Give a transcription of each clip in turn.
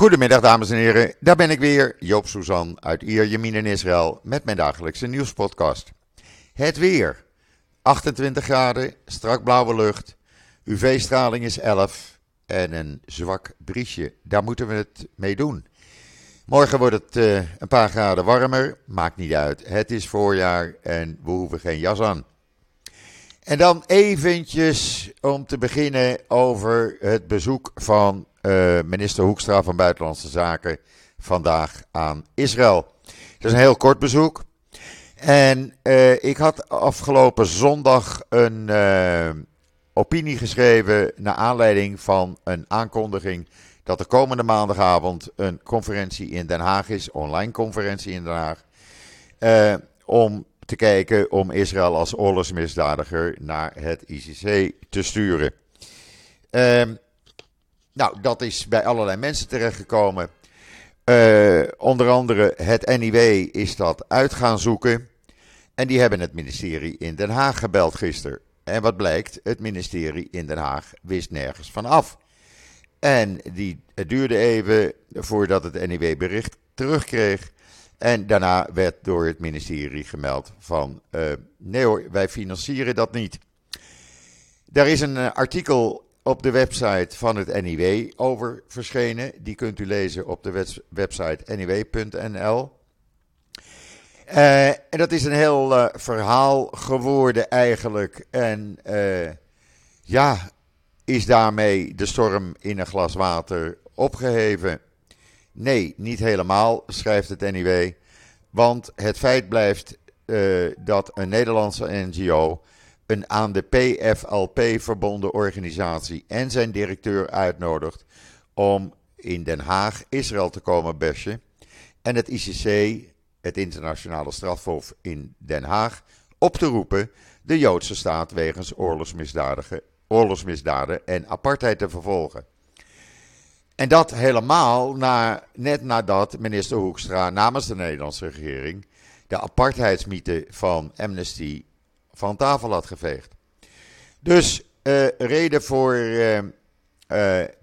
Goedemiddag dames en heren, daar ben ik weer, Joop Suzan uit Ierjemien in Israël met mijn dagelijkse nieuwspodcast. Het weer, 28 graden, strak blauwe lucht, UV-straling is 11 en een zwak briesje, daar moeten we het mee doen. Morgen wordt het uh, een paar graden warmer, maakt niet uit, het is voorjaar en we hoeven geen jas aan. En dan eventjes om te beginnen over het bezoek van uh, minister Hoekstra van Buitenlandse Zaken vandaag aan Israël. Het is een heel kort bezoek. En uh, ik had afgelopen zondag een uh, opinie geschreven naar aanleiding van een aankondiging dat er komende maandagavond een conferentie in Den Haag is, online conferentie in Den Haag, om te kijken om Israël als oorlogsmisdadiger naar het ICC te sturen. Nou, dat is bij allerlei mensen terechtgekomen. Uh, onder andere het NIW is dat uit gaan zoeken. En die hebben het ministerie in Den Haag gebeld gisteren. En wat blijkt, het ministerie in Den Haag wist nergens van af. En die, het duurde even voordat het NIW bericht terugkreeg. En daarna werd door het ministerie gemeld van, uh, nee hoor, wij financieren dat niet. Daar is een uh, artikel op de website van het NIW over verschenen. Die kunt u lezen op de website niw.nl. Uh, en dat is een heel uh, verhaal geworden eigenlijk. En uh, ja, is daarmee de storm in een glas water opgeheven? Nee, niet helemaal, schrijft het NIW. Want het feit blijft dat een Nederlandse NGO een aan de PFLP verbonden organisatie en zijn directeur uitnodigt om in Den Haag Israël te komen bashen en het ICC, het internationale strafhof in Den Haag, op te roepen de Joodse staat wegens oorlogsmisdaden en apartheid te vervolgen. En dat helemaal na, net nadat minister Hoekstra namens de Nederlandse regering de apartheidsmythe van Amnesty van tafel had geveegd. Dus uh, reden voor uh, uh,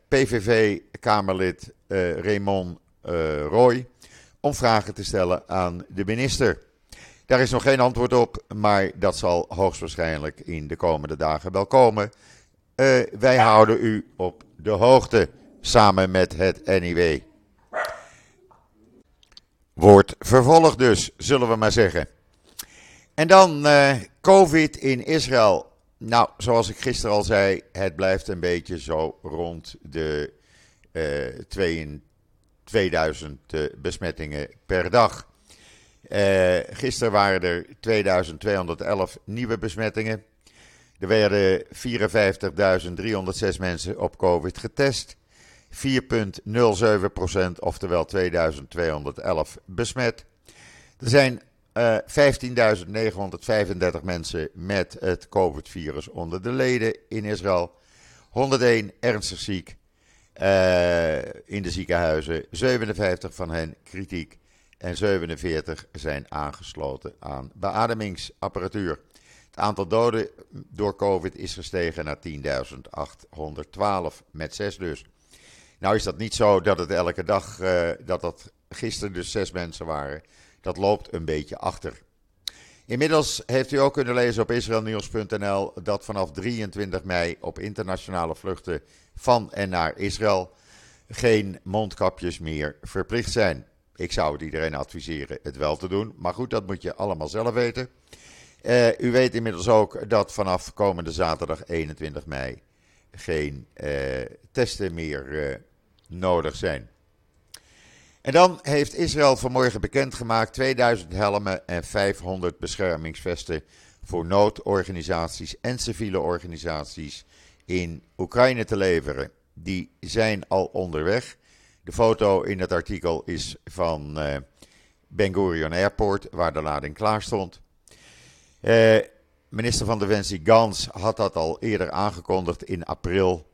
PVV-Kamerlid Raymond Roy om vragen te stellen aan de minister. Daar is nog geen antwoord op, maar dat zal hoogstwaarschijnlijk in de komende dagen wel komen. wij houden u op de hoogte samen met het NIW. Wordt vervolgd dus, zullen we maar zeggen. En dan uh, COVID in Israël. Nou, zoals ik gisteren al zei, het blijft een beetje zo rond de uh, 2000 uh, besmettingen per dag. Gisteren waren er 2211 nieuwe besmettingen. Er werden 54.306 mensen op COVID getest. 4,07%, oftewel 2211 besmet. Er zijn uh, eh, 15.935 mensen met het COVID-virus onder de leden in Israël. 101 ernstig ziek uh, in de ziekenhuizen. 57 van hen kritiek. En 47 zijn aangesloten aan beademingsapparatuur. Het aantal doden door COVID is gestegen naar 10.812, met 6 dus. Nou is dat niet zo dat het elke dag, uh, dat dat gisteren dus 6 mensen waren dat loopt een beetje achter. Inmiddels heeft u ook kunnen lezen op israelnieuws.nl dat vanaf 23 mei op internationale vluchten van en naar Israël geen mondkapjes meer verplicht zijn. Ik zou het iedereen adviseren het wel te doen, maar goed, dat moet je allemaal zelf weten. Uh, u weet inmiddels ook dat vanaf komende zaterdag 21 mei geen uh, testen meer uh, nodig zijn. En dan heeft Israël vanmorgen bekendgemaakt 2000 helmen en 500 beschermingsvesten voor noodorganisaties en civiele organisaties in Oekraïne te leveren. Die zijn al onderweg. De foto in het artikel is van uh, Ben Gurion Airport, waar de lading klaar stond. Uh, minister van Defensie Gans had dat al eerder aangekondigd in april.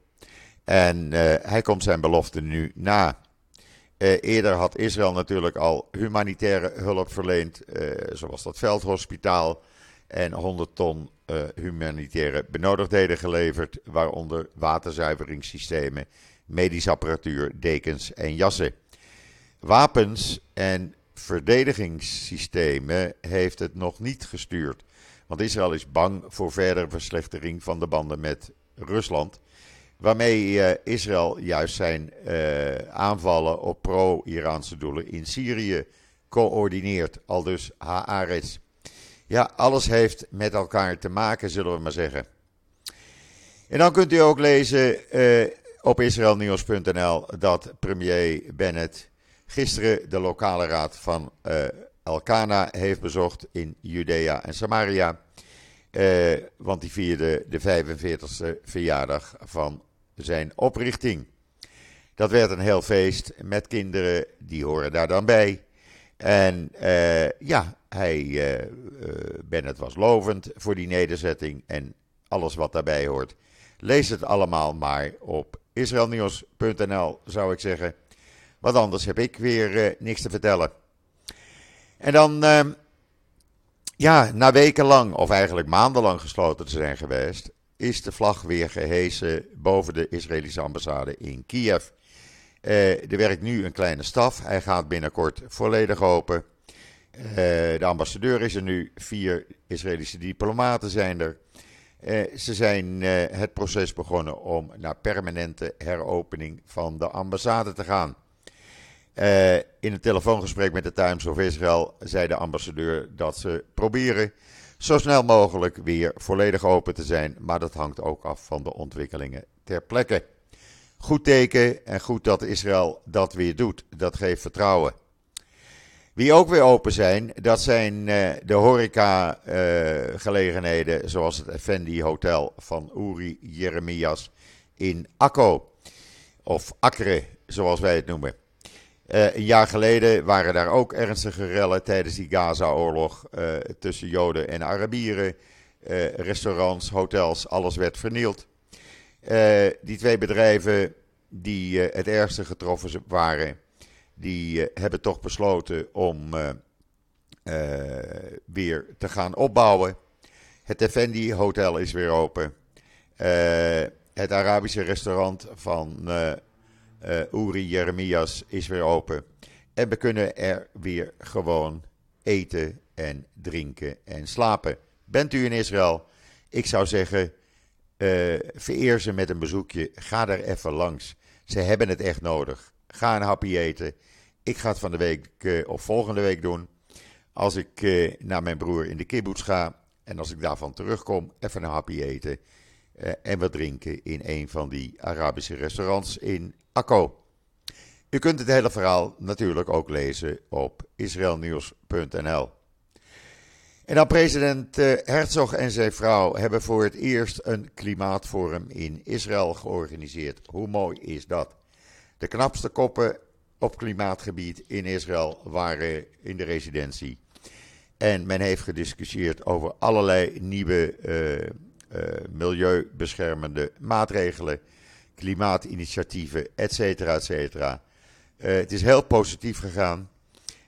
En uh, hij komt zijn belofte nu na. Uh, eerder had Israël natuurlijk al humanitaire hulp verleend, uh, zoals dat veldhospitaal, en 100 ton uh, humanitaire benodigdheden geleverd, waaronder waterzuiveringssystemen medische apparatuur, dekens en jassen. Wapens en verdedigingssystemen heeft het nog niet gestuurd. Want Israël is bang voor verdere verslechtering van de banden met Rusland. Waarmee uh, Israël juist zijn uh, aanvallen op pro-Iraanse doelen in Syrië coördineert. Al dus Haaretz. Ja, alles heeft met elkaar te maken, zullen we maar zeggen. En dan kunt u ook lezen uh, op israelnieuws.nl dat premier Bennett gisteren de lokale raad van uh, Elkana heeft bezocht in Judea en Samaria. Uh, want die vierde de 45e verjaardag van zijn oprichting. Dat werd een heel feest met kinderen, die horen daar dan bij. En uh, ja, hij, uh, Bennett was lovend voor die nederzetting en alles wat daarbij hoort. Lees het allemaal maar op israelnieuws.nl, zou ik zeggen. Want anders heb ik weer niks te vertellen. En dan, ja, na wekenlang, of eigenlijk maandenlang gesloten te zijn geweest, is de vlag weer gehesen boven de Israëlische ambassade in Kiev. Uh, er werkt nu een kleine staf. Hij gaat binnenkort volledig open. Uh, de ambassadeur is er nu. Vier Israëlische diplomaten zijn er. Uh, ze zijn het proces begonnen om naar permanente heropening van de ambassade te gaan. In een telefoongesprek met de Times of Israel zei de ambassadeur dat ze proberen zo snel mogelijk weer volledig open te zijn. Maar dat hangt ook af van de ontwikkelingen ter plekke. Goed teken en goed dat Israël dat weer doet. Dat geeft vertrouwen. Wie ook weer open zijn, dat zijn uh, de horeca-gelegenheden, zoals het Effendi Hotel van Uri Jeremias in Akko. Of Akre, zoals wij het noemen. Uh, een jaar geleden waren daar ook ernstige rellen tijdens die Gaza-oorlog tussen Joden en Arabieren. restaurants, hotels, alles werd vernield. Die twee bedrijven die het ergste getroffen waren, die hebben toch besloten om weer te gaan opbouwen. Het Effendi Hotel is weer open. het Arabische restaurant van Uri Jeremias is weer open. En we kunnen er weer gewoon eten en drinken en slapen. Bent u in Israël? Ik zou zeggen uh, vereer ze met een bezoekje. Ga er even langs. Ze hebben het echt nodig. Ga een hapje eten. Ik ga het van de week uh, of volgende week doen. Als ik uh, naar mijn broer in de kibbutz ga. En als ik daarvan terugkom, even een hapje eten. En wat drinken in een van die Arabische restaurants in Akko. U kunt het hele verhaal natuurlijk ook lezen op israelnieuws.nl. En dan president eh, Herzog en zijn vrouw hebben voor het eerst een klimaatforum in Israël georganiseerd. Hoe mooi is dat? De knapste koppen op klimaatgebied in Israël waren in de residentie. En men heeft gediscussieerd over allerlei nieuwe uh, uh, milieubeschermende maatregelen, klimaatinitiatieven, et cetera, et cetera. Uh, het is heel positief gegaan.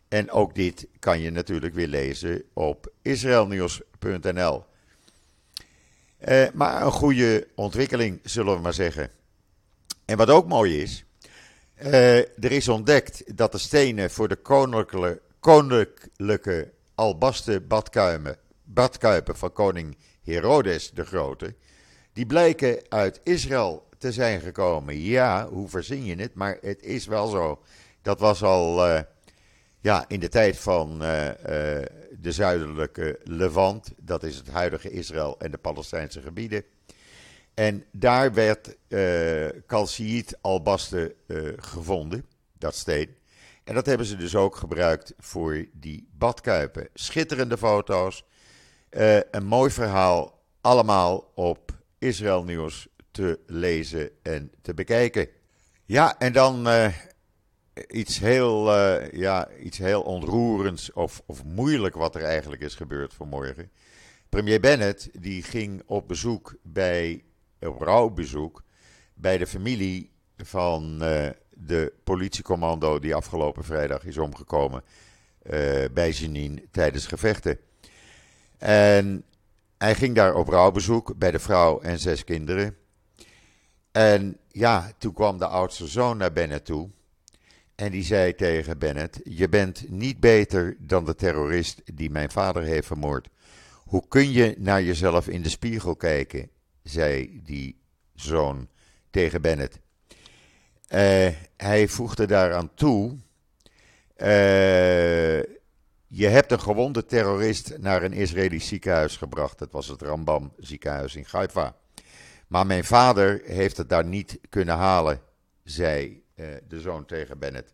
En ook dit kan je natuurlijk weer lezen op israelnieuws.nl. Uh, maar een goede ontwikkeling, zullen we maar zeggen. En wat ook mooi is, er is ontdekt dat de stenen voor de koninklijke, koninklijke albaste badkuipen, badkuipen van koning Herodes de Grote, die blijken uit Israël te zijn gekomen. Ja, hoe verzin je het? Maar het is wel zo. Dat was al uh, ja, in de tijd van uh, uh, de zuidelijke Levant, dat is het huidige Israël en de Palestijnse gebieden. En daar werd calciet albaste gevonden, dat steen. En dat hebben ze dus ook gebruikt voor die badkuipen. Schitterende foto's, een mooi verhaal, allemaal op Israël Nieuws te lezen en te bekijken. Ja, en dan iets heel, uh, ja, iets heel ontroerends of, of moeilijk wat er eigenlijk is gebeurd vanmorgen. Premier Bennett die ging op bezoek bij, op rouwbezoek bij de familie van de politiecommando die afgelopen vrijdag is omgekomen bij Jenin tijdens gevechten. En hij ging daar op rouwbezoek bij de vrouw en zes kinderen. En ja, toen kwam de oudste zoon naar Bennett toe. En die zei tegen Bennett: Je bent niet beter dan de terrorist die mijn vader heeft vermoord. Hoe kun je naar jezelf in de spiegel kijken? zei die zoon tegen Bennett. Uh, hij voegde daaraan toe: uh, Je hebt een gewonde terrorist naar een Israëlisch ziekenhuis gebracht. Dat was het Rambam ziekenhuis in Haifa. Maar mijn vader heeft het daar niet kunnen halen, zei uh, de zoon tegen Bennett.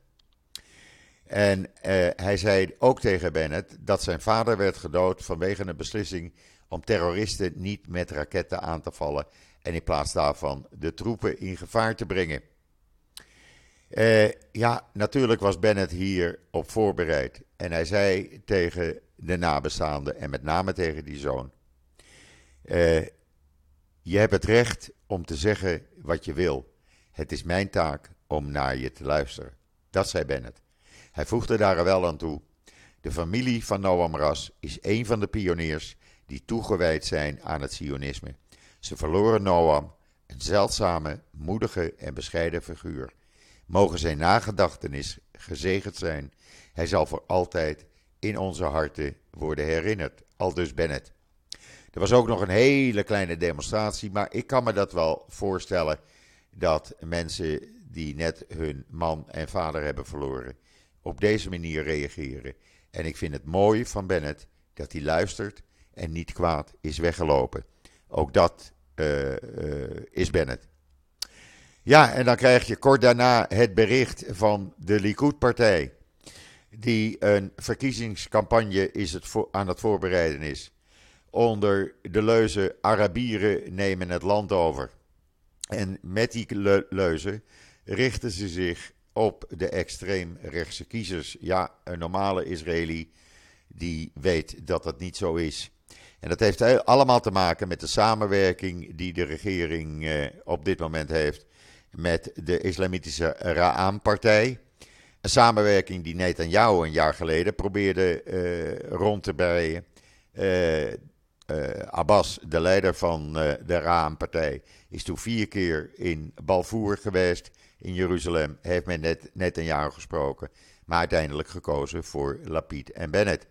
En hij zei ook tegen Bennett dat zijn vader werd gedood vanwege een beslissing om terroristen niet met raketten aan te vallen en in plaats daarvan de troepen in gevaar te brengen. Uh, ja, natuurlijk was Bennett hier op voorbereid. En hij zei tegen de nabestaanden en met name tegen die zoon: uh, Je hebt het recht om te zeggen wat je wil. Het is mijn taak om naar je te luisteren. Dat zei Bennett. Hij voegde daar wel aan toe: De familie van Noam Ras is een van de pioniers die toegewijd zijn aan het Sionisme. Ze verloren Noam, een zeldzame, moedige en bescheiden figuur. Mogen zijn nagedachtenis gezegend zijn. Hij zal voor altijd in onze harten worden herinnerd. Aldus Bennett. Er was ook nog een hele kleine demonstratie, maar ik kan me dat wel voorstellen dat mensen die net hun man en vader hebben verloren op deze manier reageren. En ik vind het mooi van Bennett dat hij luistert en niet kwaad is weggelopen. Ook dat uh, uh, is Bennett. Ja, en dan krijg je kort daarna het bericht van de Likud-partij, die een verkiezingscampagne is het aan het voorbereiden is. Onder de leuze Arabieren nemen het land over. En met die leuze richten ze zich op de extreemrechtse kiezers. Ja, een normale Israëli die weet dat dat niet zo is. En dat heeft allemaal te maken met de samenwerking die de regering eh, op dit moment heeft met de islamitische Ra'am-partij. Een samenwerking die Netanyahu een jaar geleden probeerde uh, rond te breien. Uh, uh, Abbas, de leider van de Ra'am-partij, is toen vier keer in Balfour geweest in Jeruzalem. Heeft met net Netanyahu gesproken, maar uiteindelijk gekozen voor Lapid en Bennett.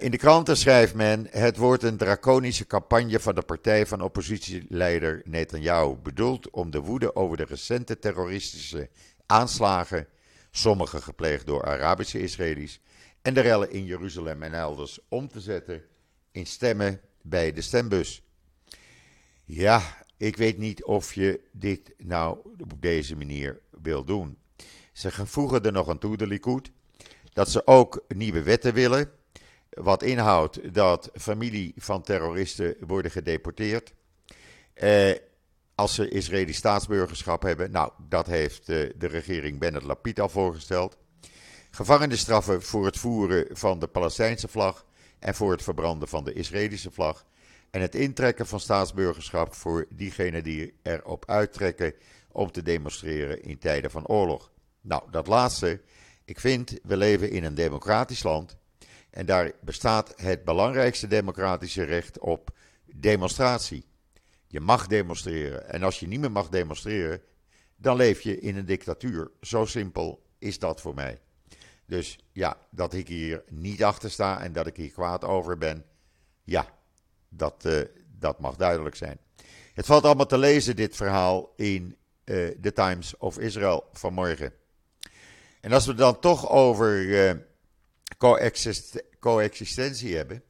In de kranten schrijft men: Het wordt een draconische campagne van de partij van oppositieleider Netanyahu. Bedoeld om de woede over de recente terroristische aanslagen, sommige gepleegd door Arabische Israëli's, en de rellen in Jeruzalem en elders om te zetten in stemmen bij de stembus. Ja, ik weet niet of je dit nou op deze manier wil doen. Ze voegen er nog aan toe, de Likud, dat ze ook nieuwe wetten willen wat inhoudt dat familie van terroristen worden gedeporteerd. Eh, als ze Israëlisch staatsburgerschap hebben. Nou, dat heeft eh, de regering Bennett Lapid al voorgesteld. Gevangenisstraffen voor het voeren van de Palestijnse vlag en voor het verbranden van de Israëlische vlag. En het intrekken van staatsburgerschap voor diegenen die erop uittrekken om te demonstreren in tijden van oorlog. Nou, dat laatste. Ik vind, we leven in een democratisch land. En daar bestaat het belangrijkste democratische recht op demonstratie. Je mag demonstreren. En als je niet meer mag demonstreren, dan leef je in een dictatuur. Zo simpel is dat voor mij. Dus ja, dat ik hier niet achter sta en dat ik hier kwaad over ben, ja, dat, uh, dat mag duidelijk zijn. Het valt allemaal te lezen, dit verhaal, in uh, The Times of Israel vanmorgen. En als we dan toch over uh, coexist coexistentie hebben.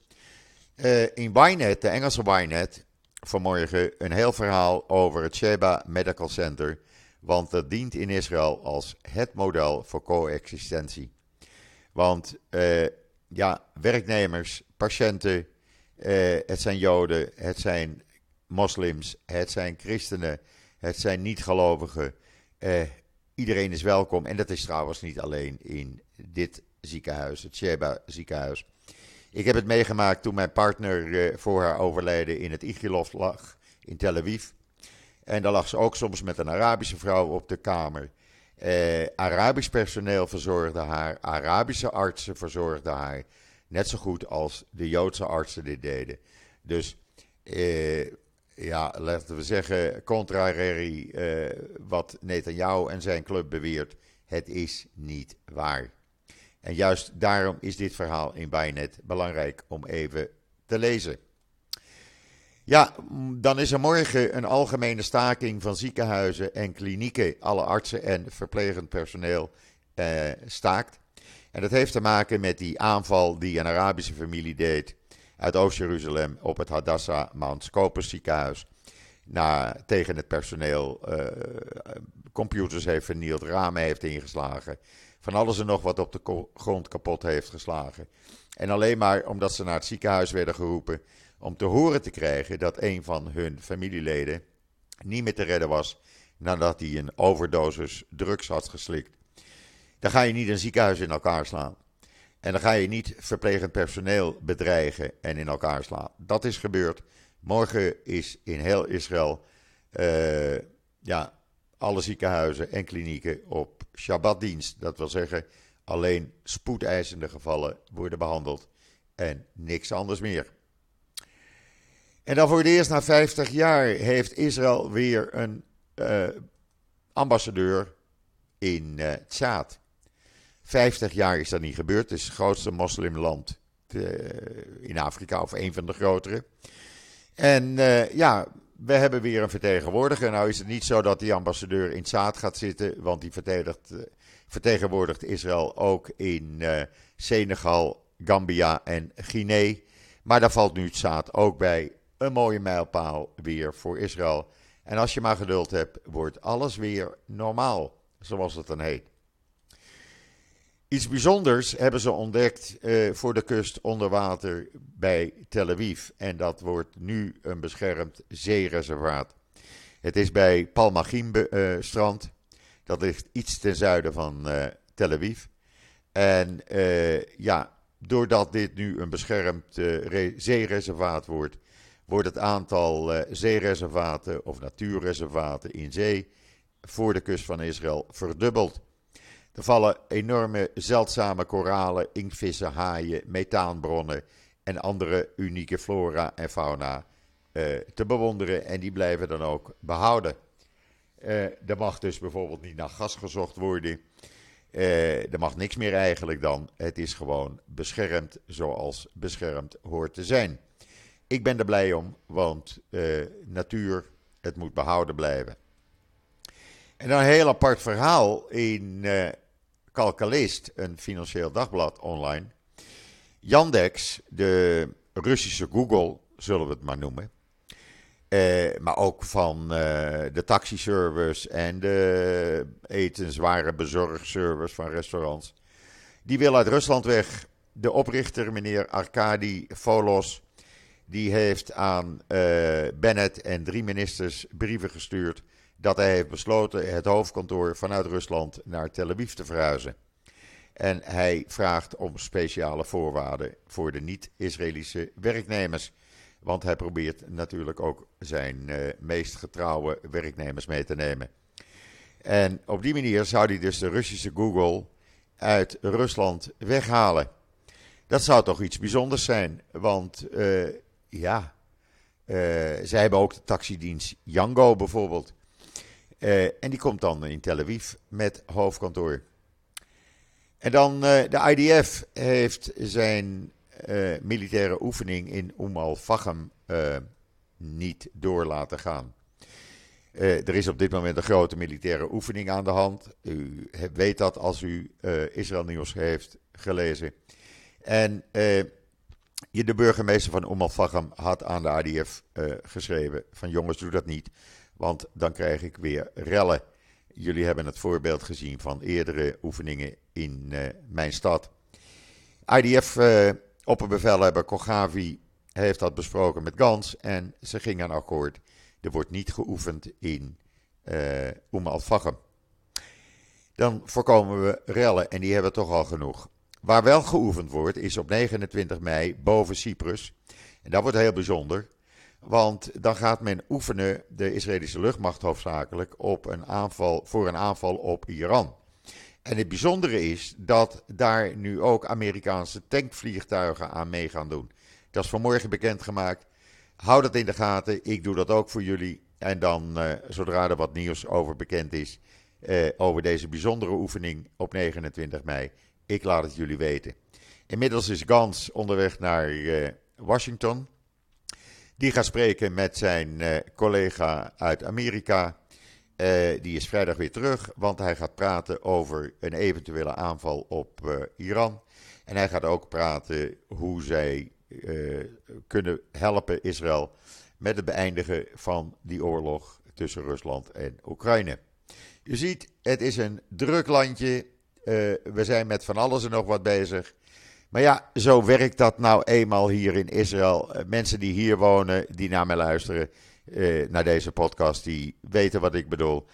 In Ynet, de Engelse Ynet, vanmorgen een heel verhaal over het Sheba Medical Center. Want dat dient in Israël als het model voor coexistentie. Want uh, ja, werknemers, patiënten, uh, het zijn Joden, het zijn moslims, het zijn christenen, het zijn niet-gelovigen. iedereen is welkom. En dat is trouwens niet alleen in dit ziekenhuis, het Sheba ziekenhuis. Ik heb het meegemaakt toen mijn partner uh, voor haar overlijden in het Igilov lag in Tel Aviv. En daar lag ze ook soms met een Arabische vrouw op de kamer. Uh, Arabisch personeel verzorgde haar, Arabische artsen verzorgden haar. Net zo goed als de Joodse artsen dit deden. Dus uh, ja, laten we zeggen, contrary uh, wat Netanyahu en zijn club beweert. Het is niet waar. En juist daarom is dit verhaal in Bijnet belangrijk om even te lezen. Ja, dan is er morgen een algemene staking van ziekenhuizen en klinieken. Alle artsen en verplegend personeel eh, staakt. En dat heeft te maken met die aanval die een Arabische familie deed uit Oost-Jeruzalem op het Hadassah Mount Scopus ziekenhuis. Na, tegen het personeel uh, computers heeft vernield, ramen heeft ingeslagen. Van alles en nog wat op de grond kapot heeft geslagen. En alleen maar omdat ze naar het ziekenhuis werden geroepen om te horen te krijgen dat een van hun familieleden niet meer te redden was nadat hij een overdosis drugs had geslikt. Dan ga je niet een ziekenhuis in elkaar slaan. En dan ga je niet verplegend personeel bedreigen en in elkaar slaan. Dat is gebeurd. Morgen is in heel Israël uh, ja, alle ziekenhuizen en klinieken op Shabbatdienst. Dat wil zeggen, alleen spoedeisende gevallen worden behandeld en niks anders meer. En dan voor het eerst na 50 jaar heeft Israël weer een uh, ambassadeur in uh, Tjaad. 50 jaar is dat niet gebeurd. Het is het grootste moslimland uh, in Afrika, of een van de grotere. En ja, we hebben weer een vertegenwoordiger. Nou is het niet zo dat die ambassadeur in Tjaad gaat zitten, want die vertegenwoordigt Israël ook in Senegal, Gambia en Guinea. Maar daar valt nu Tjaad ook bij een mooie mijlpaal weer voor Israël. En als je maar geduld hebt, wordt alles weer normaal, zoals het dan heet. Iets bijzonders hebben ze ontdekt uh, voor de kust onder water bij Tel Aviv. En dat wordt nu een beschermd zeereservaat. Het is bij Palmachim uh, strand. Dat ligt iets ten zuiden van uh, Tel Aviv. En ja, doordat dit nu een beschermd zeereservaat wordt, wordt het aantal zeereservaten of natuurreservaten in zee voor de kust van Israël verdubbeld. Er vallen enorme zeldzame koralen, inktvissen, haaien, methaanbronnen en andere unieke flora en fauna uh, te bewonderen en die blijven dan ook behouden. Uh, er mag dus bijvoorbeeld niet naar gas gezocht worden. Uh, er mag niks meer eigenlijk dan. Het is gewoon beschermd zoals beschermd hoort te zijn. Ik ben er blij om, want natuur, het moet behouden blijven. En dan een heel apart verhaal in Kalkalist, een financieel dagblad online. Yandex, de Russische Google, zullen we het maar noemen. Uh, maar ook van uh, de taxiservice en de etensware bezorgservice van restaurants. Die wil uit Rusland weg. De oprichter, meneer Arkady Folos, die heeft aan uh, Bennett en drie ministers brieven gestuurd dat hij heeft besloten het hoofdkantoor vanuit Rusland naar Tel Aviv te verhuizen. En hij vraagt om speciale voorwaarden voor de niet-Israëlische werknemers. Want hij probeert natuurlijk ook zijn uh, meest getrouwe werknemers mee te nemen. En op die manier zou hij dus de Russische Google uit Rusland weghalen. Dat zou toch iets bijzonders zijn, want uh, ja, uh, zij hebben ook de taxidienst Yango bijvoorbeeld. Uh, en die komt dan in Tel Aviv met hoofdkantoor. En dan uh, de IDF heeft zijn militaire oefening in Umm al-Fahim niet door laten gaan. er is op dit moment een grote militaire oefening aan de hand. U weet dat als u Israël Nieuws heeft gelezen. En de burgemeester van Umm al had aan de eh, geschreven van jongens doe dat niet, want dan krijg ik weer rellen. Jullie hebben het voorbeeld gezien van eerdere oefeningen in uh, mijn stad. IDF uh, eh, opperbevelhebber Kogavi heeft dat besproken met Gans en ze gingen aan akkoord. Er wordt niet geoefend in uh, al Dan voorkomen we rellen en die hebben we toch al genoeg. Waar wel geoefend wordt, is op 29 mei boven Cyprus. En dat wordt heel bijzonder, want dan gaat men oefenen, de Israëlische luchtmacht hoofdzakelijk, op een aanval, voor een aanval op Iran. En het bijzondere is dat daar nu ook Amerikaanse tankvliegtuigen aan mee gaan doen. Dat is vanmorgen bekendgemaakt. Houd het in de gaten. Ik doe dat ook voor jullie. En dan, zodra er wat nieuws over bekend is, over deze bijzondere oefening op 29 mei, ik laat het jullie weten. Inmiddels is Gans onderweg naar Washington. Die gaat spreken met zijn collega uit Amerika. Uh, die is vrijdag weer terug, want hij gaat praten over een eventuele aanval op uh, Iran. En hij gaat ook praten hoe zij kunnen helpen Israël met het beëindigen van die oorlog tussen Rusland en Oekraïne. Je ziet, het is een druk landje. we zijn met van alles en nog wat bezig. Maar ja, zo werkt dat nou eenmaal hier in Israël. mensen die hier wonen, die naar mij luisteren, uh, naar deze podcast, die weten wat ik bedoel.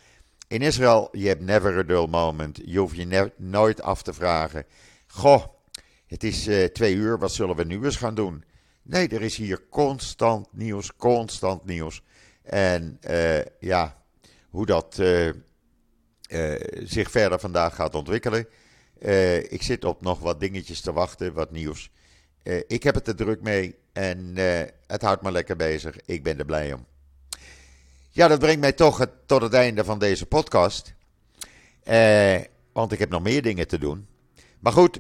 In Israël, je hebt never a dull moment. Je hoeft je nooit af te vragen. Goh, het is uh, twee uur, wat zullen we nu eens gaan doen? Nee, er is hier constant nieuws, constant nieuws. En ja, hoe dat zich verder vandaag gaat ontwikkelen. Ik zit op nog wat dingetjes te wachten, wat nieuws. ik heb het er druk mee en het houdt me lekker bezig. Ik ben er blij om. Ja, dat brengt mij toch tot het einde van deze podcast. Eh, want ik heb nog meer dingen te doen. Maar goed,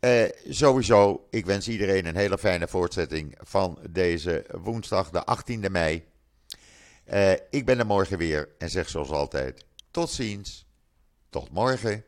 eh, sowieso, ik wens iedereen een hele fijne voortzetting van deze woensdag, de 18e mei. Eh, ik ben er morgen weer en zeg zoals altijd: tot ziens, tot morgen.